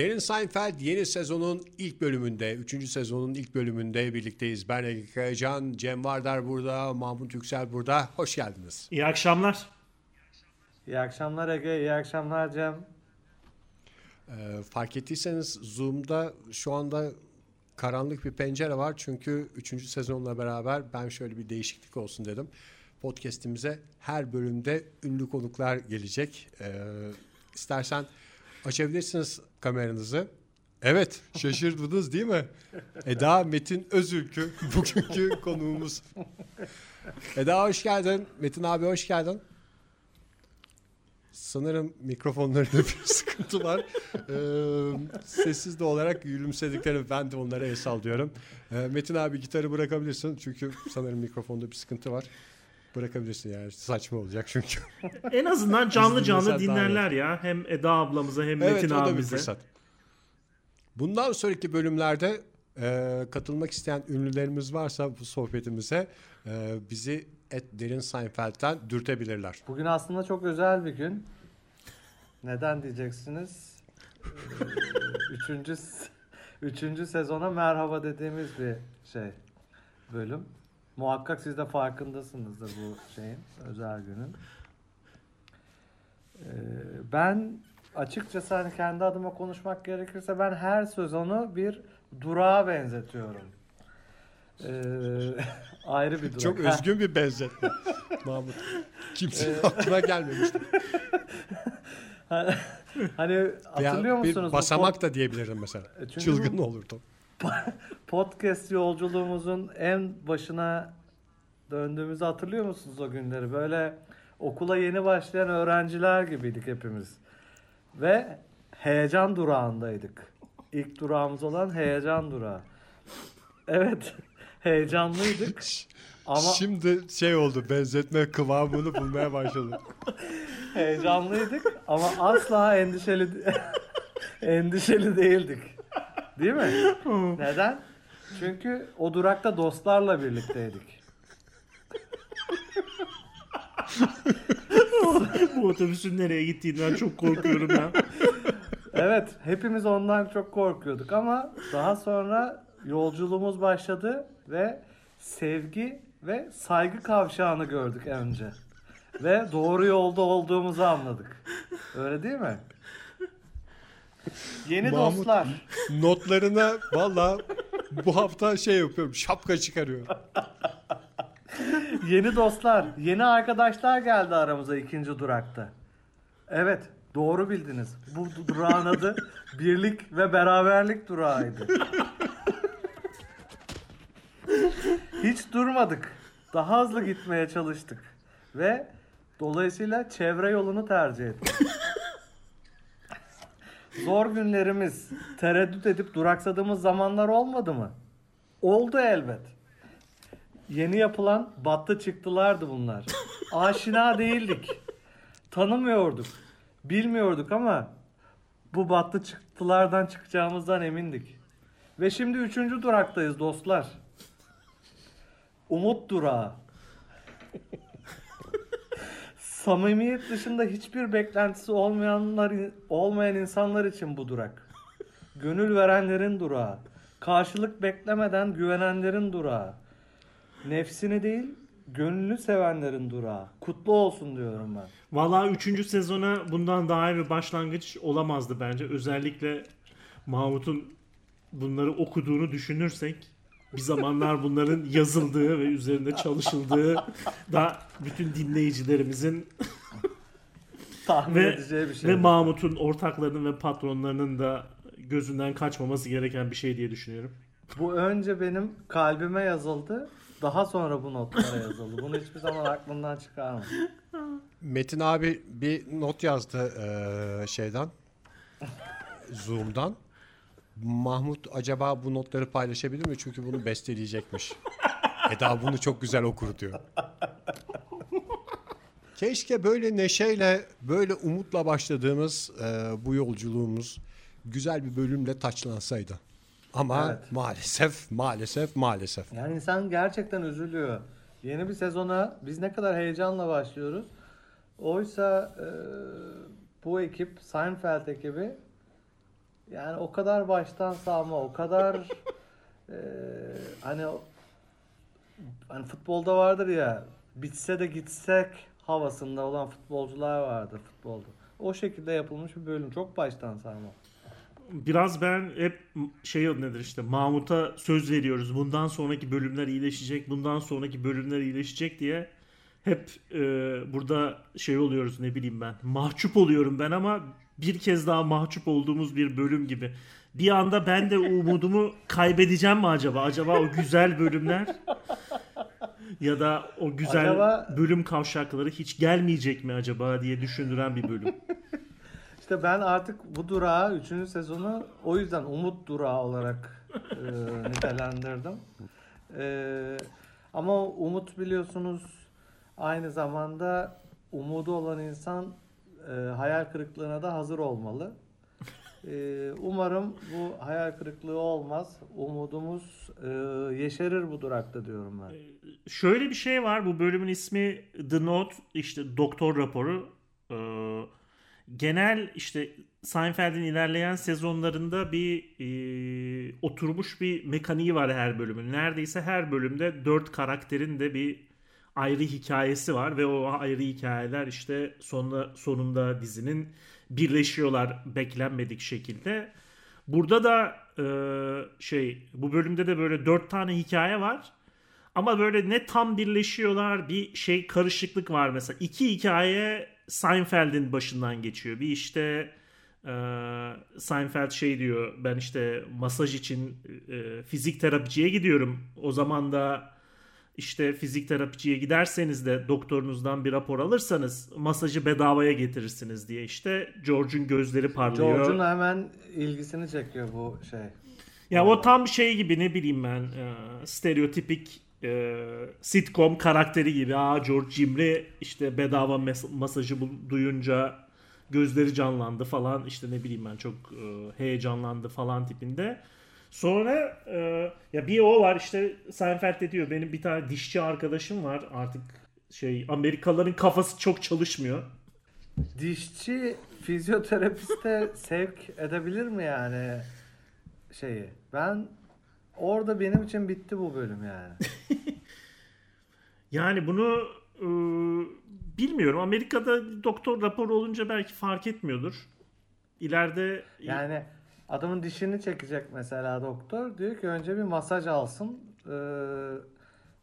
Derin Seinfeld yeni sezonun ilk bölümünde, 3. sezonun ilk bölümünde birlikteyiz. Ben Ege Kayacan, Cem Vardar burada, Mahmut Yüksel burada. Hoş geldiniz. İyi akşamlar. İyi akşamlar Ege, iyi akşamlar Cem. Ee, fark ettiyseniz Zoom'da şu anda karanlık bir pencere var. Çünkü 3. sezonla beraber ben şöyle bir değişiklik olsun dedim. Podcast'imize her bölümde ünlü konuklar gelecek. Ee, istersen açabilirsiniz kameranızı. Evet şaşırdınız değil mi? Eda Metin Özülkü bugünkü konuğumuz. Eda hoş geldin. Metin abi hoş geldin. Sanırım mikrofonlarında bir sıkıntı var. Ee, sessiz de olarak gülümsediklerini ben de onlara el sallıyorum. Ee, Metin abi gitarı bırakabilirsin çünkü sanırım mikrofonda bir sıkıntı var. Bırakabilirsin yani saçma olacak çünkü. En azından canlı canlı dinlerler ya. Hem Eda ablamıza hem evet Metin o da bir abimize. fırsat. Bundan sonraki bölümlerde e, katılmak isteyen ünlülerimiz varsa bu sohbetimize e, bizi et Derin Seinfeld'den dürtebilirler. Bugün aslında çok özel bir gün. Neden diyeceksiniz? Üçüncü, üçüncü sezona merhaba dediğimiz bir şey, bölüm. Muhakkak siz de farkındasınızdır bu şeyin, özel günün. Ee, ben açıkçası hani kendi adıma konuşmak gerekirse ben her sezonu bir durağa benzetiyorum. Ee, ayrı bir durak. Çok özgün bir benzetme Mahmut. Kimsenin aklına gelmemişti. hani hatırlıyor bir musunuz? bu basamak da diyebilirim mesela. E, çünkü Çılgın bu- olurdu. podcast yolculuğumuzun en başına döndüğümüzü hatırlıyor musunuz o günleri? Böyle okula yeni başlayan öğrenciler gibiydik hepimiz. Ve heyecan durağındaydık. İlk durağımız olan heyecan durağı. Evet, heyecanlıydık. Ama Şimdi şey oldu benzetme kıvamını bulmaya başladı. heyecanlıydık ama asla endişeli endişeli değildik. Değil mi? Neden? Çünkü o durakta dostlarla birlikteydik. Bu otobüsün nereye gittiğinden çok korkuyorum ya. Evet, hepimiz ondan çok korkuyorduk ama daha sonra yolculuğumuz başladı ve sevgi ve saygı kavşağını gördük önce. Ve doğru yolda olduğumuzu anladık. Öyle değil mi? Yeni Mahmut- dostlar. Notlarına valla bu hafta şey yapıyorum şapka çıkarıyor. Yeni dostlar, yeni arkadaşlar geldi aramıza ikinci durakta. Evet, doğru bildiniz. Bu du- durağın adı birlik ve beraberlik durağıydı. Hiç durmadık. Daha hızlı gitmeye çalıştık. Ve dolayısıyla çevre yolunu tercih ettik. Zor günlerimiz, tereddüt edip duraksadığımız zamanlar olmadı mı? Oldu elbet. Yeni yapılan battı çıktılardı bunlar. Aşina değildik. Tanımıyorduk. Bilmiyorduk ama bu battı çıktılardan çıkacağımızdan emindik. Ve şimdi üçüncü duraktayız dostlar. Umut durağı. Samimiyet dışında hiçbir beklentisi olmayanlar olmayan insanlar için bu durak. Gönül verenlerin durağı. Karşılık beklemeden güvenenlerin durağı. Nefsini değil, gönlünü sevenlerin durağı. Kutlu olsun diyorum ben. Vallahi 3. sezona bundan daha iyi bir başlangıç olamazdı bence. Özellikle Mahmut'un bunları okuduğunu düşünürsek bir zamanlar bunların yazıldığı ve üzerinde çalışıldığı da bütün dinleyicilerimizin Tahmin ve, edeceği bir şey. ve Mahmut'un ortaklarının ve patronlarının da gözünden kaçmaması gereken bir şey diye düşünüyorum. Bu önce benim kalbime yazıldı. Daha sonra bu notlara yazıldı. Bunu hiçbir zaman aklımdan çıkarma. Metin abi bir not yazdı eee, şeyden Zoom'dan. Mahmut acaba bu notları paylaşabilir mi? Çünkü bunu besteleyecekmiş. Eda bunu çok güzel okur diyor. Keşke böyle neşeyle, böyle umutla başladığımız eee, bu yolculuğumuz güzel bir bölümle taçlansaydı. Ama Evet. maalesef, maalesef, maalesef. Yani insan gerçekten üzülüyor. Yeni bir sezona biz ne kadar heyecanla başlıyoruz. Oysa e, bu ekip, Seinfeld ekibi yani o kadar baştan sağma, o kadar e, hani hani futbolda vardır ya bitse de gitsek havasında olan futbolcular vardır futbolda. O şekilde yapılmış bir bölüm. Çok baştan sağma. Biraz ben hep şey nedir işte Mahmut'a söz veriyoruz. Bundan sonraki bölümler iyileşecek. Bundan sonraki bölümler iyileşecek diye hep e, burada şey oluyoruz ne bileyim ben. Mahcup oluyorum ben ama bir kez daha mahcup olduğumuz bir bölüm gibi. Bir anda ben de umudumu kaybedeceğim mi acaba? Acaba o güzel bölümler ya da o güzel Acaba- bölüm kavşakları hiç gelmeyecek mi acaba diye düşündüren bir bölüm. İşte ben artık bu durağı 3. sezonu o yüzden umut durağı olarak e, nitelendirdim. E, ama umut biliyorsunuz aynı zamanda umudu olan insan e, hayal kırıklığına da hazır olmalı. E, umarım bu hayal kırıklığı olmaz. Umudumuz e, yeşerir bu durakta diyorum ben. Şöyle bir şey var. Bu bölümün ismi The Note işte doktor raporu. Ee, genel işte Seinfeld'in ilerleyen sezonlarında bir e, oturmuş bir mekaniği var her bölümün. Neredeyse her bölümde dört karakterin de bir ayrı hikayesi var ve o ayrı hikayeler işte sonunda sonunda dizinin birleşiyorlar beklenmedik şekilde. Burada da e, şey bu bölümde de böyle dört tane hikaye var. Ama böyle ne tam birleşiyorlar bir şey karışıklık var mesela. İki hikaye Seinfeld'in başından geçiyor. Bir işte e, Seinfeld şey diyor ben işte masaj için e, fizik terapiciye gidiyorum. O zaman da işte fizik terapiciye giderseniz de doktorunuzdan bir rapor alırsanız masajı bedavaya getirirsiniz diye işte George'un gözleri parlıyor. George'un hemen ilgisini çekiyor bu şey. Ya o tam şey gibi ne bileyim ben e, stereotipik e, sitcom karakteri gibi. Aa George Cimri işte bedava mes- masajı duyunca gözleri canlandı falan işte ne bileyim ben çok e, heyecanlandı falan tipinde. Sonra e, ya bir o var işte Seinfeld de diyor benim bir tane dişçi arkadaşım var artık şey Amerikalıların kafası çok çalışmıyor. Dişçi fizyoterapiste sevk edebilir mi yani şeyi? Ben orada benim için bitti bu bölüm yani. Yani bunu e, bilmiyorum. Amerika'da doktor raporu olunca belki fark etmiyordur. İleride Yani adamın dişini çekecek mesela doktor. Diyor ki önce bir masaj alsın. eee,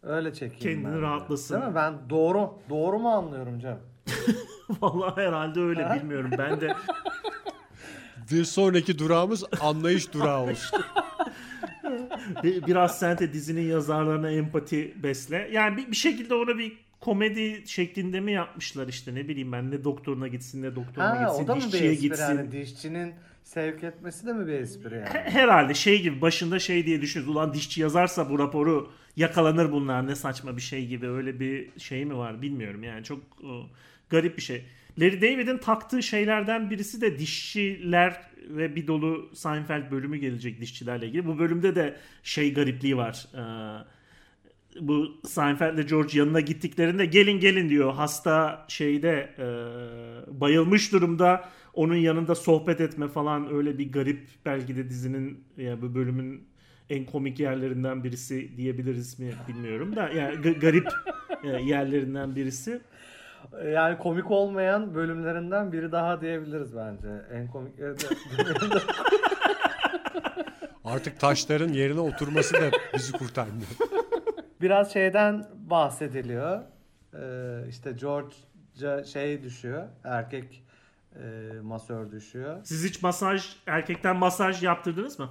öyle çekeyim Kendini ben diyor. rahatlasın. Değil mi? Ben doğru doğru mu anlıyorum Cem? vallahi herhalde öyle bilmiyorum. Ben de Bir sonraki durağımız anlayış durağı olsun. bir- biraz sen de dizinin yazarlarına empati besle. Yani bir, bir şekilde ona bir komedi şeklinde mi yapmışlar işte ne bileyim ben ne doktoruna gitsin ne doktoruna Ha gitsin o da mı bir dişçiye espri? gitsin. Yani dişçinin sevk etmesi de mi bir espri yani? Herhalde şey gibi başında şey diye düşünüyoruz. Ulan dişçi yazarsa bu raporu yakalanır bunlar ne saçma bir şey gibi öyle bir şey mi var bilmiyorum yani çok o, garip bir şey. Larry David'in taktığı şeylerden birisi de dişçiler ve bir dolu Seinfeld bölümü gelecek dişçilerle ilgili. Bu bölümde de şey garipliği var. Ee, bu Seinfeld ile George yanına gittiklerinde gelin gelin diyor. Hasta şeyde e, bayılmış durumda. Onun yanında sohbet etme falan öyle bir garip belki de dizinin ya bu bölümün en komik yerlerinden birisi diyebiliriz mi bilmiyorum da yani ga- garip e, yerlerinden birisi. Yani komik olmayan bölümlerinden biri daha diyebiliriz bence. En de Artık taşların yerine oturması da bizi kurtarmıyor. Biraz şeyden bahsediliyor. Ee, işte George'a şey düşüyor. Erkek e, masör düşüyor. Siz hiç masaj erkekten masaj yaptırdınız mı?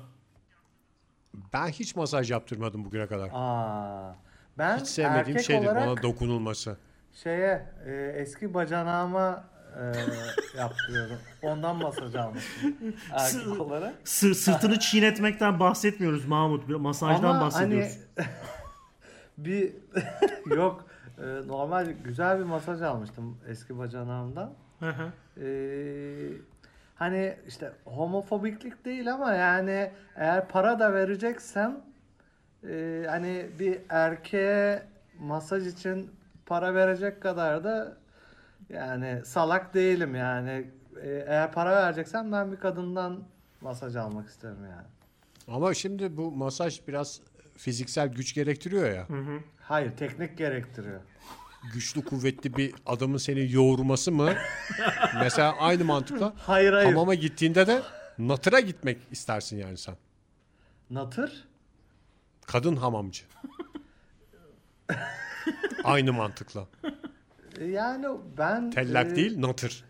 Ben hiç masaj yaptırmadım bugüne kadar. Aa, ben Hiç sevmediğim erkek şeydir bana dokunulması. şeye e, eski bacanağıma e, yaptırıyorum. Ondan masaj almıştım erkek olarak. Sı- sırtını çiğnetmekten bahsetmiyoruz Mahmut. Bir masajdan Ama bahsediyoruz. hani bir yok e, normal güzel bir masaj almıştım eski bacanağımdan. Hı hı. Ee, hani işte homofobiklik değil ama yani eğer para da vereceksem e, hani bir erkeğe masaj için para verecek kadar da yani salak değilim yani. Ee, eğer para vereceksem ben bir kadından masaj almak isterim yani. Ama şimdi bu masaj biraz fiziksel güç gerektiriyor ya. Hayır teknik gerektiriyor. Güçlü kuvvetli bir adamın seni yoğurması mı? Mesela aynı mantıkla Hayır hayır. hamama gittiğinde de natıra gitmek istersin yani sen. Natır? Kadın hamamcı. aynı mantıkla. E, Yani ben... Tellak e, değil natır.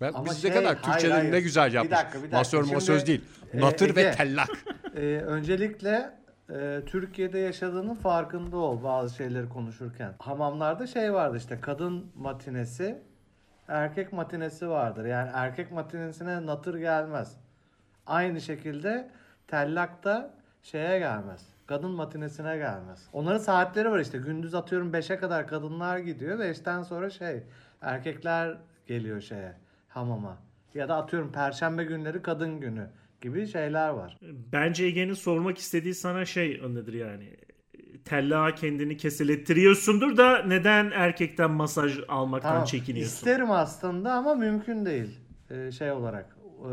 Ben, Ama biz şey, kadar hayır. ne güzel Bir yapmış. dakika, bir dakika. Masör Şimdi, masöz değil. e, Natır ve Ege. tellak. e, öncelikle e, Türkiye'de yaşadığının farkında ol bazı şeyleri konuşurken. Hamamlarda şey vardı işte kadın matinesi, erkek matinesi vardır. Yani erkek matinesine natır gelmez. Aynı şekilde tellak da şeye gelmez. Kadın matinesine gelmez. Onların saatleri var işte. Gündüz atıyorum 5'e kadar kadınlar gidiyor. 5'ten sonra şey erkekler geliyor şeye hamama. Ya da atıyorum perşembe günleri kadın günü gibi şeyler var. Bence Ege'nin sormak istediği sana şey nedir yani. Tellağa kendini keselettiriyorsundur da neden erkekten masaj almaktan Tamam. çekiniyorsun? İsterim aslında ama mümkün değil. Ee, şey olarak. ee,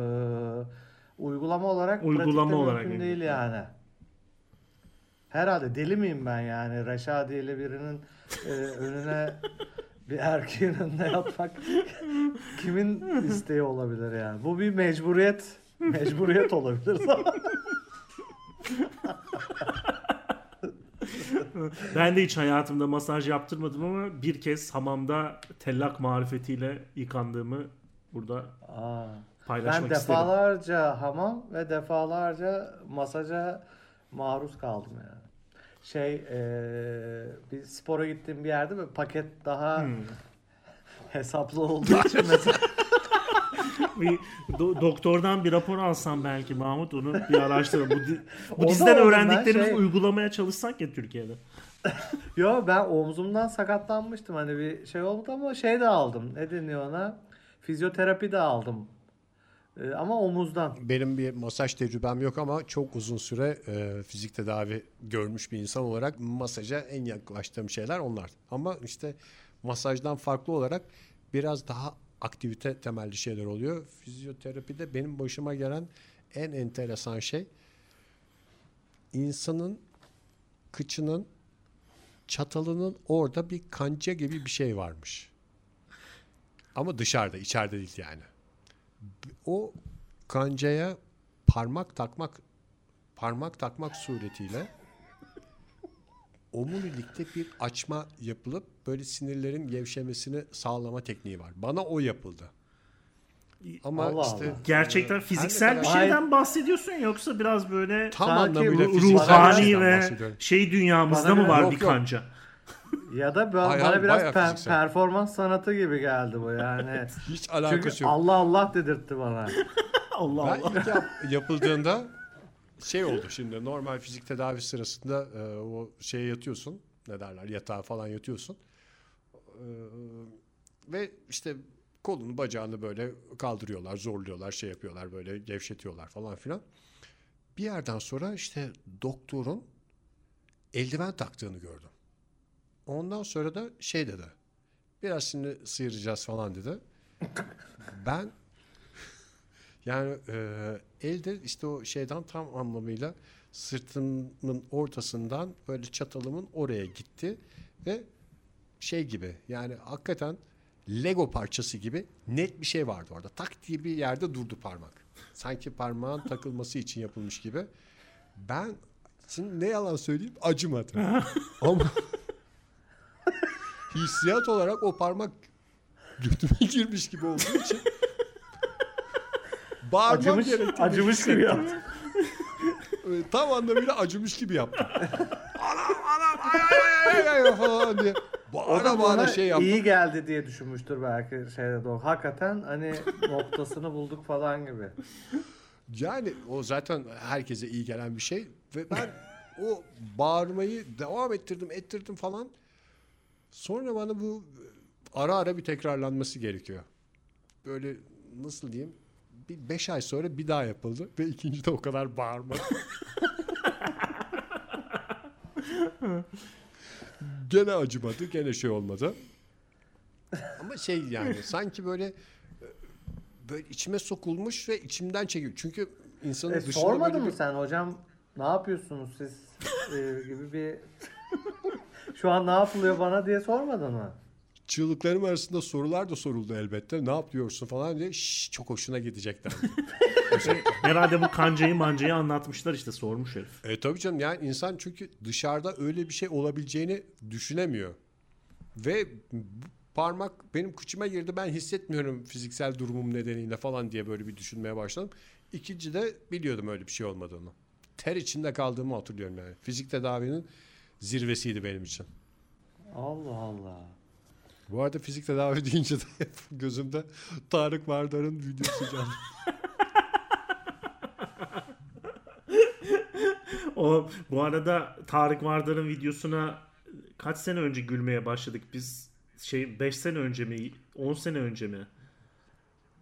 uygulama olarak Uygulama olarak mümkün değil değil. yani. Herhalde deli miyim ben yani Reşadiye'li birinin e, önüne bir erkeğin önüne yatmak kimin isteği olabilir yani? Bu bir mecburiyet. Mecburiyet olabilir. Ben de hiç hayatımda masaj yaptırmadım ama bir kez hamamda tellak marifetiyle yıkandığımı burada Aa. paylaşmak Ben isterim. defalarca hamam ve defalarca masaja maruz kaldım yani. Şey eee, bir spora gittiğim bir yerde bir paket daha Hmm. hesaplı olduğu için mesela Bir do- doktordan bir rapor alsam belki Mahmut onu bir araştıralım. Bu, di- bu diziden öğrendiklerimizi şey- uygulamaya çalışsak ya Türkiye'de. Yo ben omzumdan sakatlanmıştım hani bir şey oldu ama şey de aldım. Ne deniyor ona? Fizyoterapi de aldım. Ee, ama omuzdan. Benim bir masaj tecrübem yok ama çok uzun süre e, fizik tedavi görmüş bir insan olarak masaja en yaklaştığım şeyler onlar. Ama işte masajdan farklı olarak biraz daha aktivite temelli şeyler oluyor. Fizyoterapide benim başıma gelen en enteresan şey insanın kıçının çatalının orada bir kanca gibi bir şey varmış. Ama dışarıda, içeride değil yani o kancaya parmak takmak parmak takmak suretiyle omurilikte bir açma yapılıp böyle sinirlerin gevşemesini sağlama tekniği var. Bana o yapıldı. Ama Allah işte Allah. Gerçekten fiziksel bir şeyden bahsediyorsun yoksa biraz böyle tam anlamıyla ruhani ve şey dünyamızda Bana mı var Yok, bir yok. kanca? Ya da ben, Hayır, bana hayır, biraz per- fiziksel. performans sanatı gibi geldi bu yani. Hiç Çünkü alakası yok. Allah Allah dedirtti bana. Allah Ben Allah. ilk yap- yapıldığında şey oldu şimdi normal fizik tedavi sırasında e, o şeye yatıyorsun ne derler yatağa falan yatıyorsun. E, ve işte kolunu bacağını böyle kaldırıyorlar zorluyorlar şey yapıyorlar böyle gevşetiyorlar falan filan. Bir yerden sonra işte doktorun eldiven taktığını gördüm. Ondan sonra da şey dedi biraz şimdi sıyıracağız falan dedi. Ben yani e, elde işte o şeyden tam anlamıyla sırtımın ortasından böyle çatalımın oraya gitti ve şey gibi yani hakikaten Lego parçası gibi net bir şey vardı orada. Tak diye bir yerde durdu parmak. Sanki parmağın takılması için yapılmış gibi. Ben şimdi ne yalan söyleyeyim acımadı. Ama hissiyat olarak o parmak götüme girmiş gibi olduğu için bağırmam Acımış, gerektiğini acımış gibi yaptı. Ee, Tam anlamıyla acımış gibi yaptım. anam anam ay ay ay ay falan diye. Bağıra bağıra şey yaptım. iyi geldi diye düşünmüştür belki şeyde de o. Hakikaten hani noktasını bulduk falan gibi. Yani o zaten herkese iyi gelen bir şey. Ve ben o bağırmayı devam ettirdim ettirdim falan. Sonra bana bu ara ara bir tekrarlanması gerekiyor. Böyle nasıl diyeyim? Bir beş ay sonra bir daha yapıldı ve ikinci de o kadar bağırmadı. gene acımadı, gene şey olmadı. Ama şey yani sanki böyle e, böyle içime sokulmuş ve içimden çekiyor. Çünkü insanın E, dışında sormadın böyle mı bir... sen hocam ne yapıyorsunuz siz e, gibi bir şu an ne yapılıyor bana diye sormadın mı? Çığlıklarım arasında sorular da soruldu elbette. Ne yapıyorsun falan diye. Şşş, çok hoşuna gidecekler. Herhalde bu kancayı mancayı anlatmışlar işte sormuş herif. e tabii canım yani insan çünkü dışarıda öyle bir şey olabileceğini düşünemiyor. Ve parmak benim kıçıma girdi ben hissetmiyorum fiziksel durumum nedeniyle falan diye böyle bir düşünmeye başladım. İkinci de biliyordum öyle bir şey olmadığını. Ter içinde kaldığımı hatırlıyorum yani. Fizik tedavinin zirvesiydi benim için. Allah Allah. Bu arada fizik tedavi deyince de gözümde Tarık Vardar'ın videosu canlı. O bu arada Tarık Vardar'ın videosuna kaç sene önce gülmeye başladık biz? Şey 5 sene önce mi? 10 sene önce mi?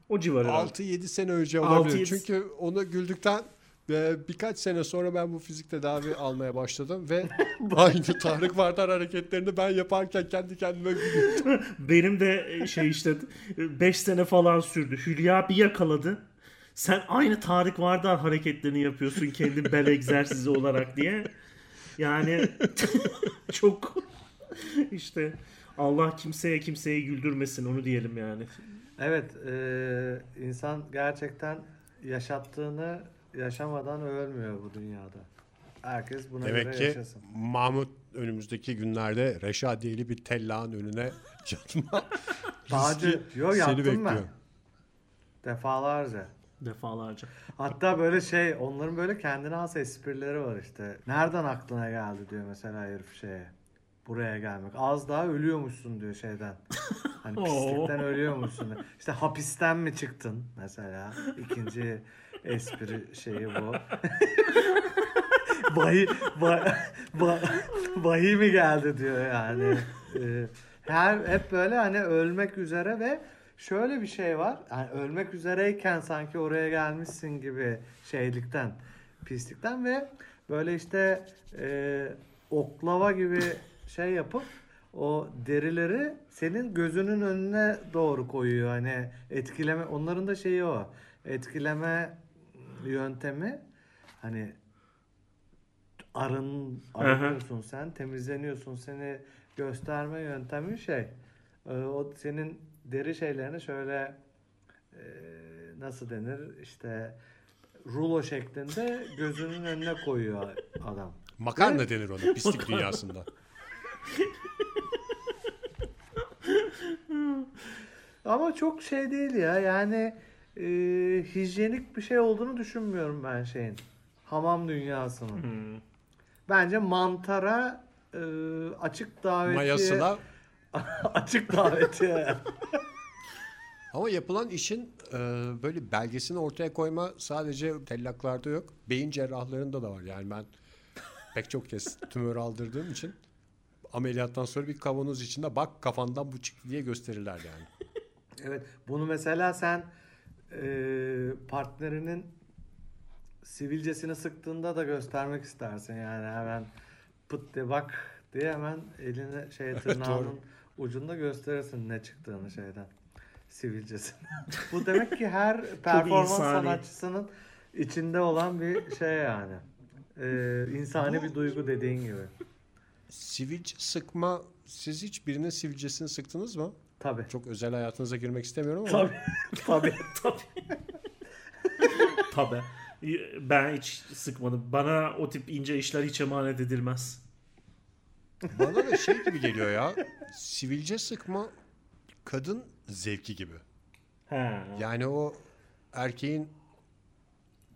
O civarı. 6-7 sene önce 6-7 olabilir. Çünkü onu güldükten ve birkaç sene sonra ben bu fizik tedavi almaya başladım ve aynı Tarık Vardar hareketlerini ben yaparken kendi kendime gülüyorum. Benim de şey işte 5 sene falan sürdü. Hülya bir yakaladı. Sen aynı Tarık Vardar hareketlerini yapıyorsun kendi bel egzersizi olarak diye. Yani çok işte Allah kimseye kimseyi güldürmesin onu diyelim yani. Evet, e, insan gerçekten yaşattığını yaşamadan ölmüyor bu dünyada. Herkes buna Demek göre ki yaşasın. Mahmut önümüzdeki günlerde Reşadiyeli bir tellağın önüne riski önce yok seni yaptım bekliyor. ben. Defalarca. Defalarca. Hatta böyle şey onların böyle kendine has esprileri var işte. Nereden aklına geldi diyor mesela herif şeye. Buraya gelmek. Az daha ölüyormuşsun diyor şeyden. Hani pislikten ölüyormuşsun. diyor. İşte hapisten mi çıktın mesela? İkinci espri şeyi bu. Bahi, bah, bah, bahi mi geldi diyor yani. Ee, her hep böyle hani ölmek üzere ve şöyle bir şey var. Yani ölmek üzereyken sanki oraya gelmişsin gibi şeylikten, pislikten ve böyle işte e, oklava gibi şey yapıp o derileri senin gözünün önüne doğru koyuyor. Hani etkileme onların da şeyi o. Etkileme yöntemi hani arın arınıyorsun sen, temizleniyorsun. Seni gösterme yöntemi şey. e, O senin deri şeylerini şöyle e, nasıl denir işte rulo şeklinde gözünün önüne koyuyor adam. Makarna denir ona pislik dünyasında. Ama çok şey değil ya yani e, hijyenik bir şey olduğunu düşünmüyorum ben şeyin. Hamam dünyasının. Hmm. Bence mantara e, açık davetiye Mayasına açık davetiye. Ama yapılan işin e, böyle belgesini ortaya koyma sadece tellaklarda yok. Beyin cerrahlarında da var. Yani ben pek çok kez tümör aldırdığım için ameliyattan sonra bir kavanoz içinde bak kafandan bu çıktı diye gösterirler yani. Evet, bunu mesela sen partnerinin sivilcesini sıktığında da göstermek istersin yani hemen pıt de bak diye hemen eline şey tırnağının ucunda gösterirsin ne çıktığını şeyden sivilcesini. Bu demek ki her performans sanatçısının içinde olan bir şey yani. E, insani bir duygu dediğin gibi. Sivilce sıkma siz hiç birinin sivilcesini sıktınız mı? Tabii. Çok özel hayatınıza girmek istemiyorum ama. Tabii. Tabii. Tabii. Ben hiç sıkmadım. Bana o tip ince işler hiç emanet edilmez. Bana da şey gibi geliyor ya. Sivilce sıkma kadın zevki gibi. He. Yani o erkeğin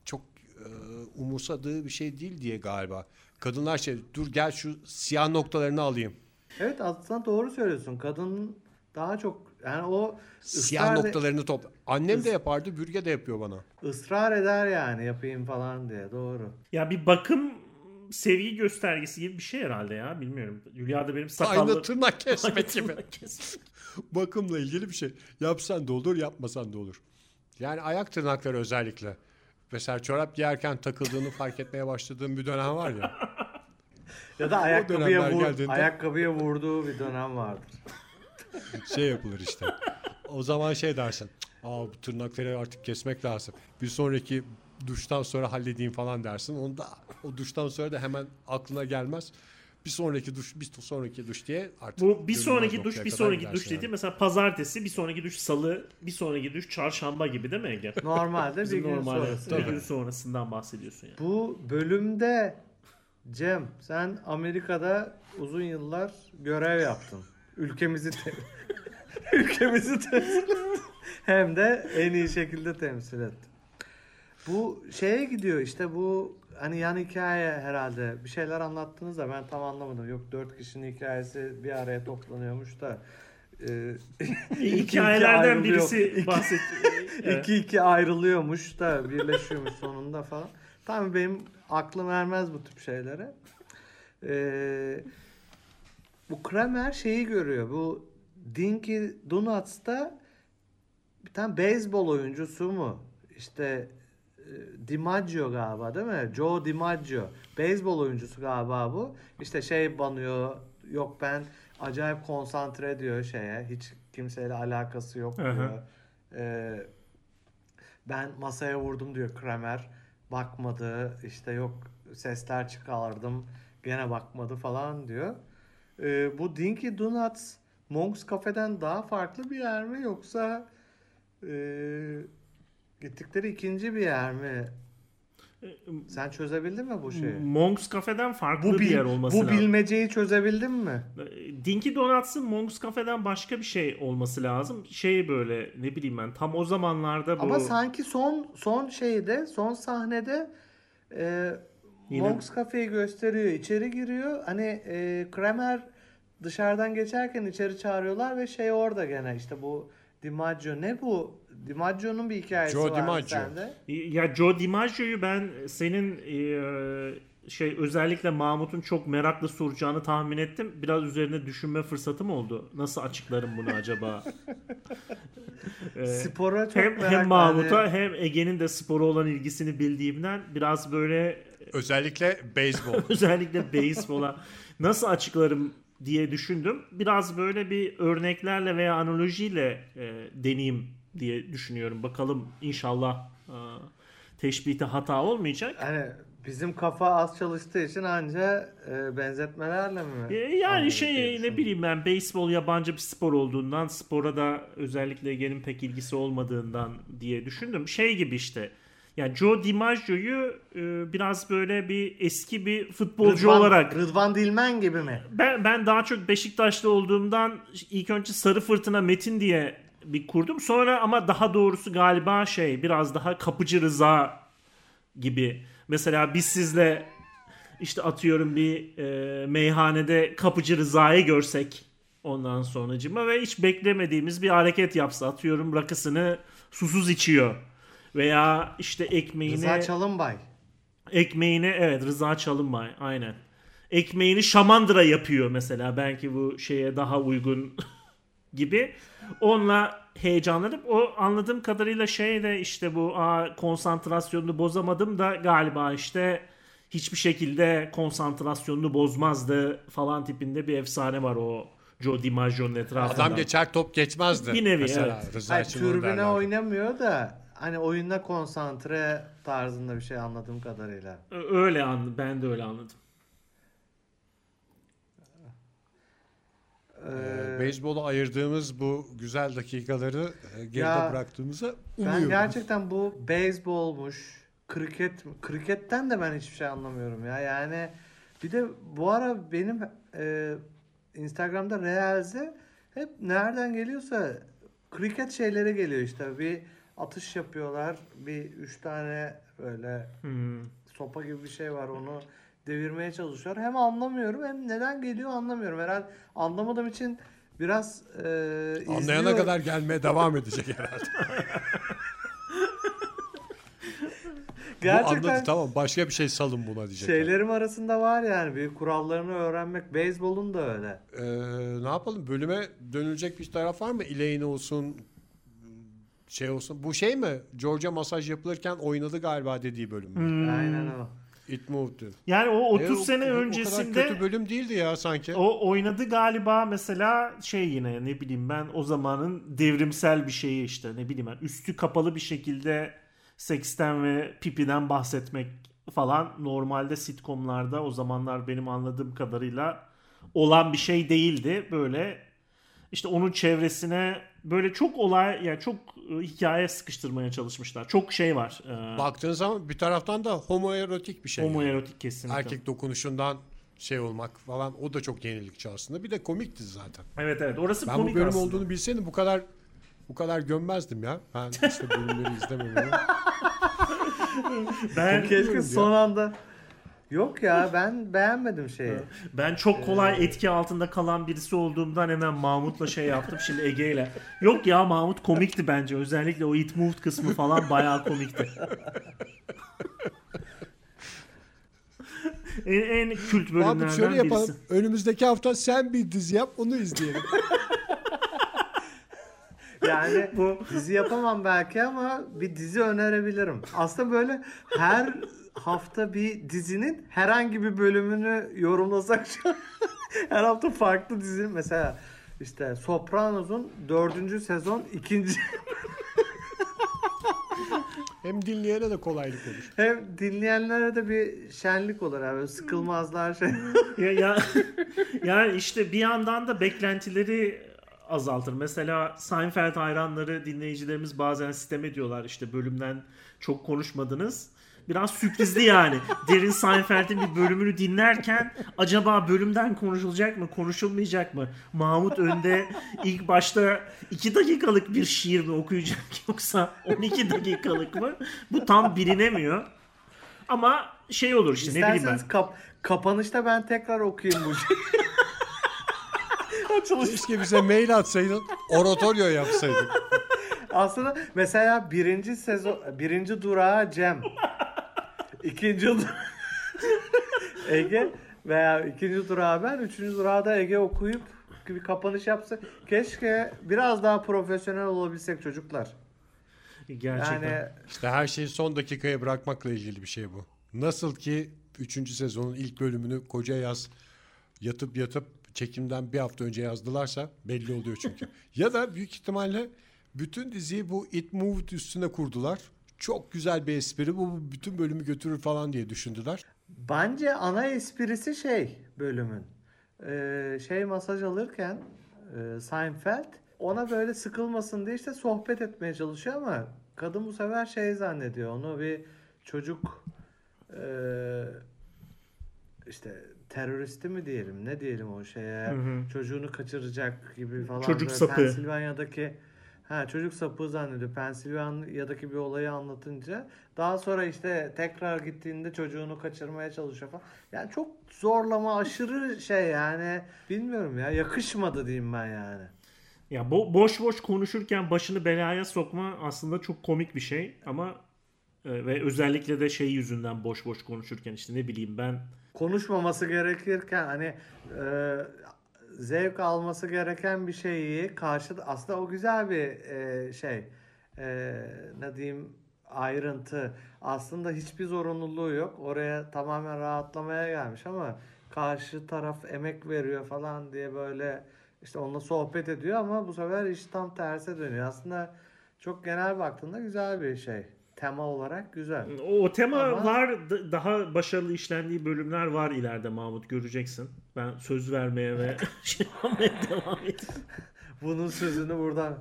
çok e, umursadığı bir şey değil diye galiba. Kadınlar şey dur gel şu siyah noktalarını alayım. Evet aslında doğru söylüyorsun. Kadın daha çok yani o Siyah noktalarını topla. Annem de yapardı, Bürge de yapıyor bana. ısrar eder yani yapayım falan diye. Doğru. Ya bir bakım sevgi göstergesi gibi bir şey herhalde ya. Bilmiyorum. Hülya da benim sakallı... Aynı tırnak kesmek Aynı gibi. tırnak kesmek. Bakımla ilgili bir şey. Yapsan da olur, yapmasan da olur. Yani ayak tırnakları özellikle. Mesela çorap giyerken takıldığını fark etmeye başladığım bir dönem var ya. Ya da ayakkabıya, vur, geldiğinde- ayakkabıya vurduğu bir dönem vardır. Şey yapılır işte. O zaman şey dersin. Aa bu tırnakları artık kesmek lazım. Bir sonraki duştan sonra halledeyim falan dersin. Onu da o duştan sonra da hemen aklına gelmez. Bir sonraki duş, bir sonraki duş diye artık Bu bir sonraki duş, bir sonraki duş dediğim yani. mesela pazartesi, bir sonraki duş salı, bir sonraki duş çarşamba gibi değil mi Ege? Normalde bir gün normalde sonrası. bir gün sonrasından bahsediyorsun yani. Bu bölümde Cem sen Amerika'da uzun yıllar görev yaptın. Ülkemizi te- ülkemizi temsil ettin. Hem de en iyi şekilde temsil ettin. Bu şeye gidiyor işte bu hani yan hikaye herhalde bir şeyler anlattınız da ben tam anlamadım. Yok dört kişinin hikayesi bir araya toplanıyormuş da e, iki Hikayelerden ayrılıyor. birisi İki- bahset. Evet. İki iki ayrılıyormuş da birleşiyormuş sonunda falan. Tabii benim aklım ermez bu tip şeylere. Ee, bu Kramer şeyi görüyor. Bu Dinky Donuts'ta bir tane beyzbol oyuncusu mu? İşte e, DiMaggio galiba değil mi? Joe DiMaggio. Beyzbol oyuncusu galiba bu. İşte şey banıyor. Yok ben acayip konsantre diyor şeye. Hiç kimseyle alakası yok Hı diyor. hı. Ee, ben masaya vurdum diyor Kramer. Bakmadı. İşte yok sesler çıkardım. Gene bakmadı falan diyor. Ee, bu Dinky Donuts Monk's Cafe'den daha farklı bir yer mi yoksa e, gittikleri ikinci bir yer mi? Sen çözebildin mi bu şeyi? Monk's Cafe'den farklı Bu, bir bil- yer olması bu lazım. bilmeceyi çözebildin mi? Dinky Donuts'ın Monk's Cafe'den başka bir şey olması lazım. Şey böyle ne bileyim ben tam o zamanlarda bu Ama sanki son son şeyde, son sahnede e, Yine- Monk's Cafe'yi gösteriyor, içeri giriyor. Hani e, Kramer dışarıdan geçerken içeri çağırıyorlar ve şey orada gene işte bu DiMaggio ne bu? DiMaggio'nun bir hikayesi Joe var DiMaggio. sende. Ya Joe DiMaggio'yu ben senin e, şey özellikle Mahmut'un çok meraklı soracağını tahmin ettim. Biraz üzerine düşünme fırsatım oldu. Nasıl açıklarım bunu acaba? E, Spora çok hem, merak hem Mahmut'a hem Ege'nin de spora olan ilgisini bildiğimden biraz böyle Özellikle beyzbol. özellikle beyzbola nasıl açıklarım diye düşündüm. Biraz böyle bir örneklerle veya analojiyle e, deneyeyim diye düşünüyorum. Bakalım inşallah e, teşbihte hata olmayacak. Hani bizim kafa az çalıştığı için anca e, benzetmelerle mi? E, yani şey ne bileyim ben beyzbol yabancı bir spor olduğundan spora da özellikle Ege'nin pek ilgisi olmadığından diye düşündüm. Şey gibi işte yani Joe DiMaggio'yu e, biraz böyle bir eski bir futbolcu Rıdvan- olarak Rıdvan Dilmen gibi mi? Ben ben daha çok Beşiktaşlı olduğumdan ilk önce Sarı Fırtına Metin diye bir kurdum. Sonra ama daha doğrusu galiba şey biraz daha Kapıcı Rıza gibi. Mesela biz sizle işte atıyorum bir e, meyhanede Kapıcı Rıza'yı görsek ondan sonracıma ve hiç beklemediğimiz bir hareket yapsa atıyorum rakısını susuz içiyor veya işte ekmeğini Rıza Çalınbay. Ekmeğini evet Rıza Çalınbay aynen. Ekmeğini şamandıra yapıyor mesela belki bu şeye daha uygun gibi. Onunla heyecanlanıp o anladığım kadarıyla şey de işte bu aa, konsantrasyonunu bozamadım da galiba işte hiçbir şekilde konsantrasyonunu bozmazdı falan tipinde bir efsane var o Joe DiMaggio'nun etrafında. Adam geçer top geçmezdi. Bir nevi, Mesela evet. Rıza Hayır, türbüne oynamıyor da hani oyunda konsantre tarzında bir şey anladığım kadarıyla. Öyle an ben de öyle anladım. Ee, Ee, beyzbolu ayırdığımız bu güzel dakikaları e, geride Ya, bıraktığımıza ben umuyorum. gerçekten bu beyzbolmuş, kriket, kriketten de ben hiçbir şey anlamıyorum ya. Yani bir de bu ara benim e, Instagram'da Reels'e hep nereden geliyorsa kriket şeyleri geliyor işte. Bir atış yapıyorlar. Bir üç tane böyle Hmm. sopa gibi bir şey var onu devirmeye çalışıyor. Hem anlamıyorum hem neden geliyor anlamıyorum. Herhalde anlamadığım için biraz e, Anlayana izliyor- kadar gelmeye devam edecek herhalde. Bu gerçekten anladı tamam başka bir şey salın buna diyecek. şeylerim arasında var yani bir kurallarını öğrenmek. Beyzbolun da öyle. Ee, ne yapalım bölüme dönülecek bir taraf var mı? Elaine olsun şey olsun. Bu şey mi? George'a masaj yapılırken oynadı galiba dediği bölüm mü? Hmm. Aynen o. It Moved. Yani o 30 E, o- sene o- O kadar öncesinde kötü bölüm değildi ya sanki. o oynadı galiba mesela şey yine ne bileyim ben o zamanın devrimsel bir şeyi işte ne bileyim ben üstü kapalı bir şekilde seksten ve pipiden bahsetmek falan normalde sitcomlarda o zamanlar benim anladığım kadarıyla olan bir şey değildi. Böyle işte onun çevresine böyle çok olay yani çok e, hikaye sıkıştırmaya çalışmışlar. Çok şey var. E, Baktığın zaman bir taraftan da homoerotik bir şey. homoerotik kesinlikle. Erkek dokunuşundan şey olmak falan o da çok yenilikçi aslında. Bir de komikti zaten. Evet evet orası Ben bu komik bölüm aslında. olduğunu bilseydim bu kadar bu kadar gömmezdim ya. Ben işte bölümleri izlememeyi. Ben Keşke son anda Yok ya ben beğenmedim şeyi. Ben çok kolay etki altında kalan birisi olduğumdan hemen Mahmut'la şey yaptım şimdi Ege'yle. Yok ya Mahmut komikti bence. Özellikle o It Moved kısmı falan bayağı komikti. en, en kült Mahmut şöyle bölümlerden yapalım. birisi. Önümüzdeki hafta sen bir dizi yap onu izleyelim. Yani dizi yapamam belki ama bir dizi önerebilirim. Aslında böyle her hafta bir dizinin herhangi bir bölümünü yorumlasak her hafta farklı dizi mesela işte Sopranos'un dördüncü sezon ikinci Hem dinleyene de kolaylık olur. hem dinleyenlere de bir şenlik olur abi sıkılmazlar şey. ya, ya, yani işte bir yandan da beklentileri azaltır. Mesela Seinfeld hayranları dinleyicilerimiz bazen sitem ediyorlar işte bölümden çok konuşmadınız. Biraz sürprizli yani. Derin Seinfeld'in bir bölümünü dinlerken acaba bölümden konuşulacak mı, konuşulmayacak mı? Mahmut önde ilk başta 2 dakikalık bir şiir mi okuyacak yoksa 12 dakikalık mı? Bu tam bilinemiyor. Ama şey olur işte ne bileyim ben. İsterseniz kap- kapanışta ben tekrar okuyayım bu. Açılış. Keşke bize mail atsaydın. Oratorio yapsaydık. Aslında mesela birinci sezon birinci durağı Cem. İkinci Ege veya ikinci durağı ben, üçüncü durağı da Ege okuyup bir kapanış yapsak. Keşke biraz daha profesyonel olabilsek çocuklar. Gerçekten. Yani İşte her şeyi son dakikaya bırakmakla ilgili bir şey bu. Nasıl ki 3. sezonun ilk bölümünü koca yaz yatıp yatıp çekimden bir hafta önce yazdılarsa belli oluyor çünkü. ya da büyük ihtimalle bütün diziyi bu It Moved üstüne kurdular. Çok güzel bir espri bu bütün bölümü götürür falan diye düşündüler. Bence ana esprisi şey bölümün. Ee, şey masaj alırken e, Seinfeld ona böyle sıkılmasın diye işte sohbet etmeye çalışıyor ama kadın bu sefer şey zannediyor. Onu bir çocuk e, işte teröristi mi diyelim ne diyelim o şeye Hı hı. çocuğunu kaçıracak gibi falan. Çocuk Böyle sapı. Pensilvanya'daki Ha çocuk sapı zannediyor. Pensilvanya'daki bir olayı anlatınca daha sonra işte tekrar gittiğinde çocuğunu kaçırmaya çalışıyor falan. Yani çok zorlama aşırı şey yani bilmiyorum ya yakışmadı diyeyim ben yani. Ya bo- boş boş konuşurken başını belaya sokma aslında çok komik bir şey ama e, ve özellikle de şey yüzünden boş boş konuşurken işte ne bileyim ben Konuşmaması gerekirken hani e, zevk alması gereken bir şeyi karşı aslında o güzel bir e, şey e, ne diyeyim ayrıntı aslında hiçbir zorunluluğu yok oraya tamamen rahatlamaya gelmiş ama karşı taraf emek veriyor falan diye böyle işte onunla sohbet ediyor ama bu sefer iş tam terse dönüyor aslında çok genel baktığında güzel bir şey tema olarak güzel. o, tema Ama- var daha başarılı işlendiği bölümler var ileride Mahmut göreceksin. Ben söz vermeye ve şey yapmaya devam edeyim. Bunun sözünü buradan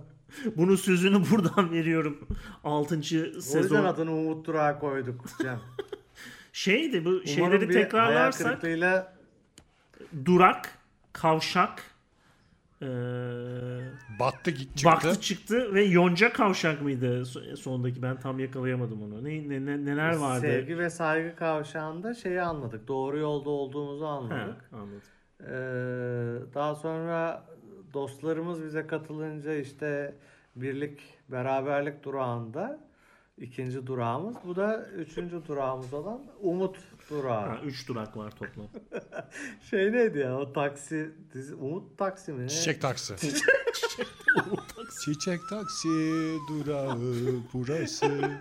Bunun sözünü buradan veriyorum. 6. O yüzden sezon. adını Umut Durak'a koyduk Cem. Şeydi bu Umarım şeyleri tekrarlarsak durak, kavşak, eee Battı git çıktı. Baktı çıktı ve yonca kavşak mıydı so- sondaki ben tam yakalayamadım onu. Ne, ne- ne- neler vardı? sevgi ve saygı kavşağında şeyi anladık. Doğru yolda olduğumuzu anladık. anladım. Ee, daha sonra dostlarımız bize katılınca işte birlik, beraberlik durağında ikinci durağımız. Bu da üçüncü durağımız olan Umut durağı. Ha, üç durak var toplam. Şey neydi ya o taksi dizi Umut taksi mi ne? Çiçek taksi. Çiçek taksi durağı burası.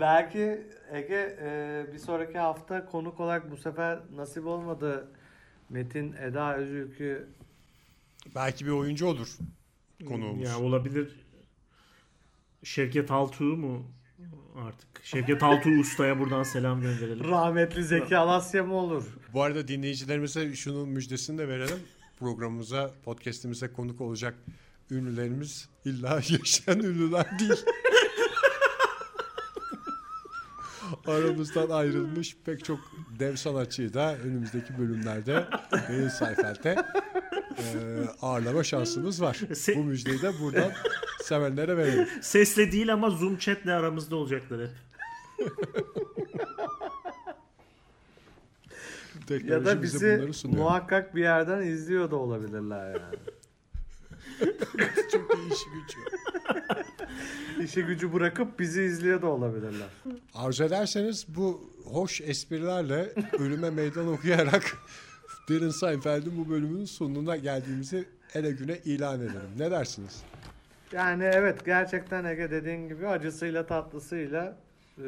Belki Ege e, bir sonraki hafta konuk olarak bu sefer nasip olmadı. Metin Eda Özülkü Belki bir oyuncu olur konuğumuz. Ya olabilir. Şevket Altuğ mu artık? Şevket Altuğ Usta'ya buradan selam gönderelim. rahmetli Zeki Alasya mı olur? Bu arada dinleyicilerimize şunun müjdesini de verelim. Programımıza, podcast'imize konuk olacak ünlülerimiz illa yaşayan ünlüler değil. Aramızdan ayrılmış pek çok dev sanatçıyı da önümüzdeki bölümlerde Beyin Sayfel'te e, ağırlama şansımız var. Se- Bu müjdeyi de buradan sevenlere verelim. Sesle değil ama Zoom chatle aramızda olacaklar hep. Ya da bizi muhakkak bir yerden izliyor da olabilirler yani. Çok iyi işi gücü. İşi gücü bırakıp bizi izliyor da olabilirler. Arzu ederseniz bu hoş esprilerle ölüme meydan okuyarak Derin Seinfeld'in bu bölümünün sonuna geldiğimizi ele güne ilan edelim. Ne dersiniz? Yani evet gerçekten Ege dediğin gibi acısıyla tatlısıyla e,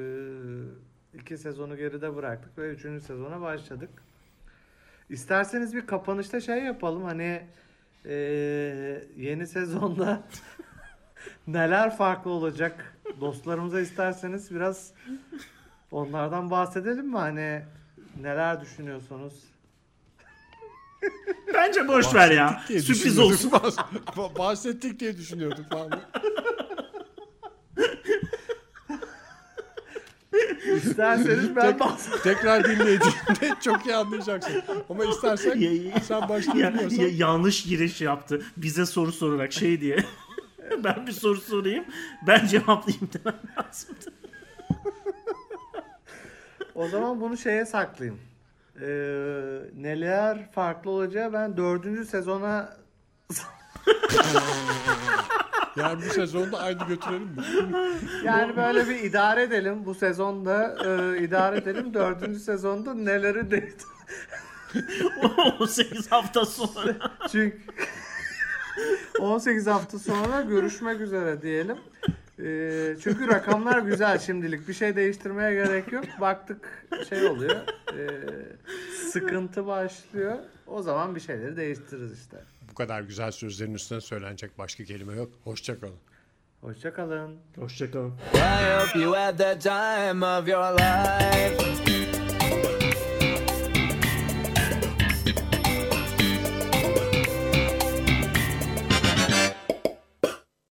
iki sezonu geride bıraktık ve üçüncü sezona başladık. İsterseniz bir kapanışta şey yapalım hani e, yeni sezonda neler farklı olacak dostlarımıza isterseniz biraz onlardan bahsedelim mi hani neler düşünüyorsunuz? Bence boş ver ya. Bahsettik Sürpriz olsun. Bahs- Bahsettik diye düşünüyorduk falan. İsterseniz ben bahsedeyim. Tekrar dinlediğinde çok iyi anlayacaksın. Ama istersen Ya- ya- sen Ya- başlayabiliyorsan. ya- yanlış giriş yaptı. Bize soru sorarak şey diye. ben bir soru sorayım. Ben cevaplayayım demem lazım. O zaman bunu şeye saklayayım. Ee, neler farklı olacağı ben dördüncü sezona Yani bu sezonda aynı götürelim mi? yani böyle bir idare edelim. Bu sezonda e, idare edelim. Dördüncü sezonda neleri de 18 hafta sonra. çünkü 18 hafta sonra görüşmek üzere diyelim. Ee, çünkü rakamlar güzel şimdilik. Bir şey değiştirmeye gerek yok. Baktık şey oluyor. ee, sıkıntı başlıyor. O zaman bir şeyleri değiştiririz işte. Bu kadar güzel sözlerin üstüne söylenecek başka kelime yok. Hoşçakalın. Hoşçakalın. Hoşçakalın. I hope you had the time of your life.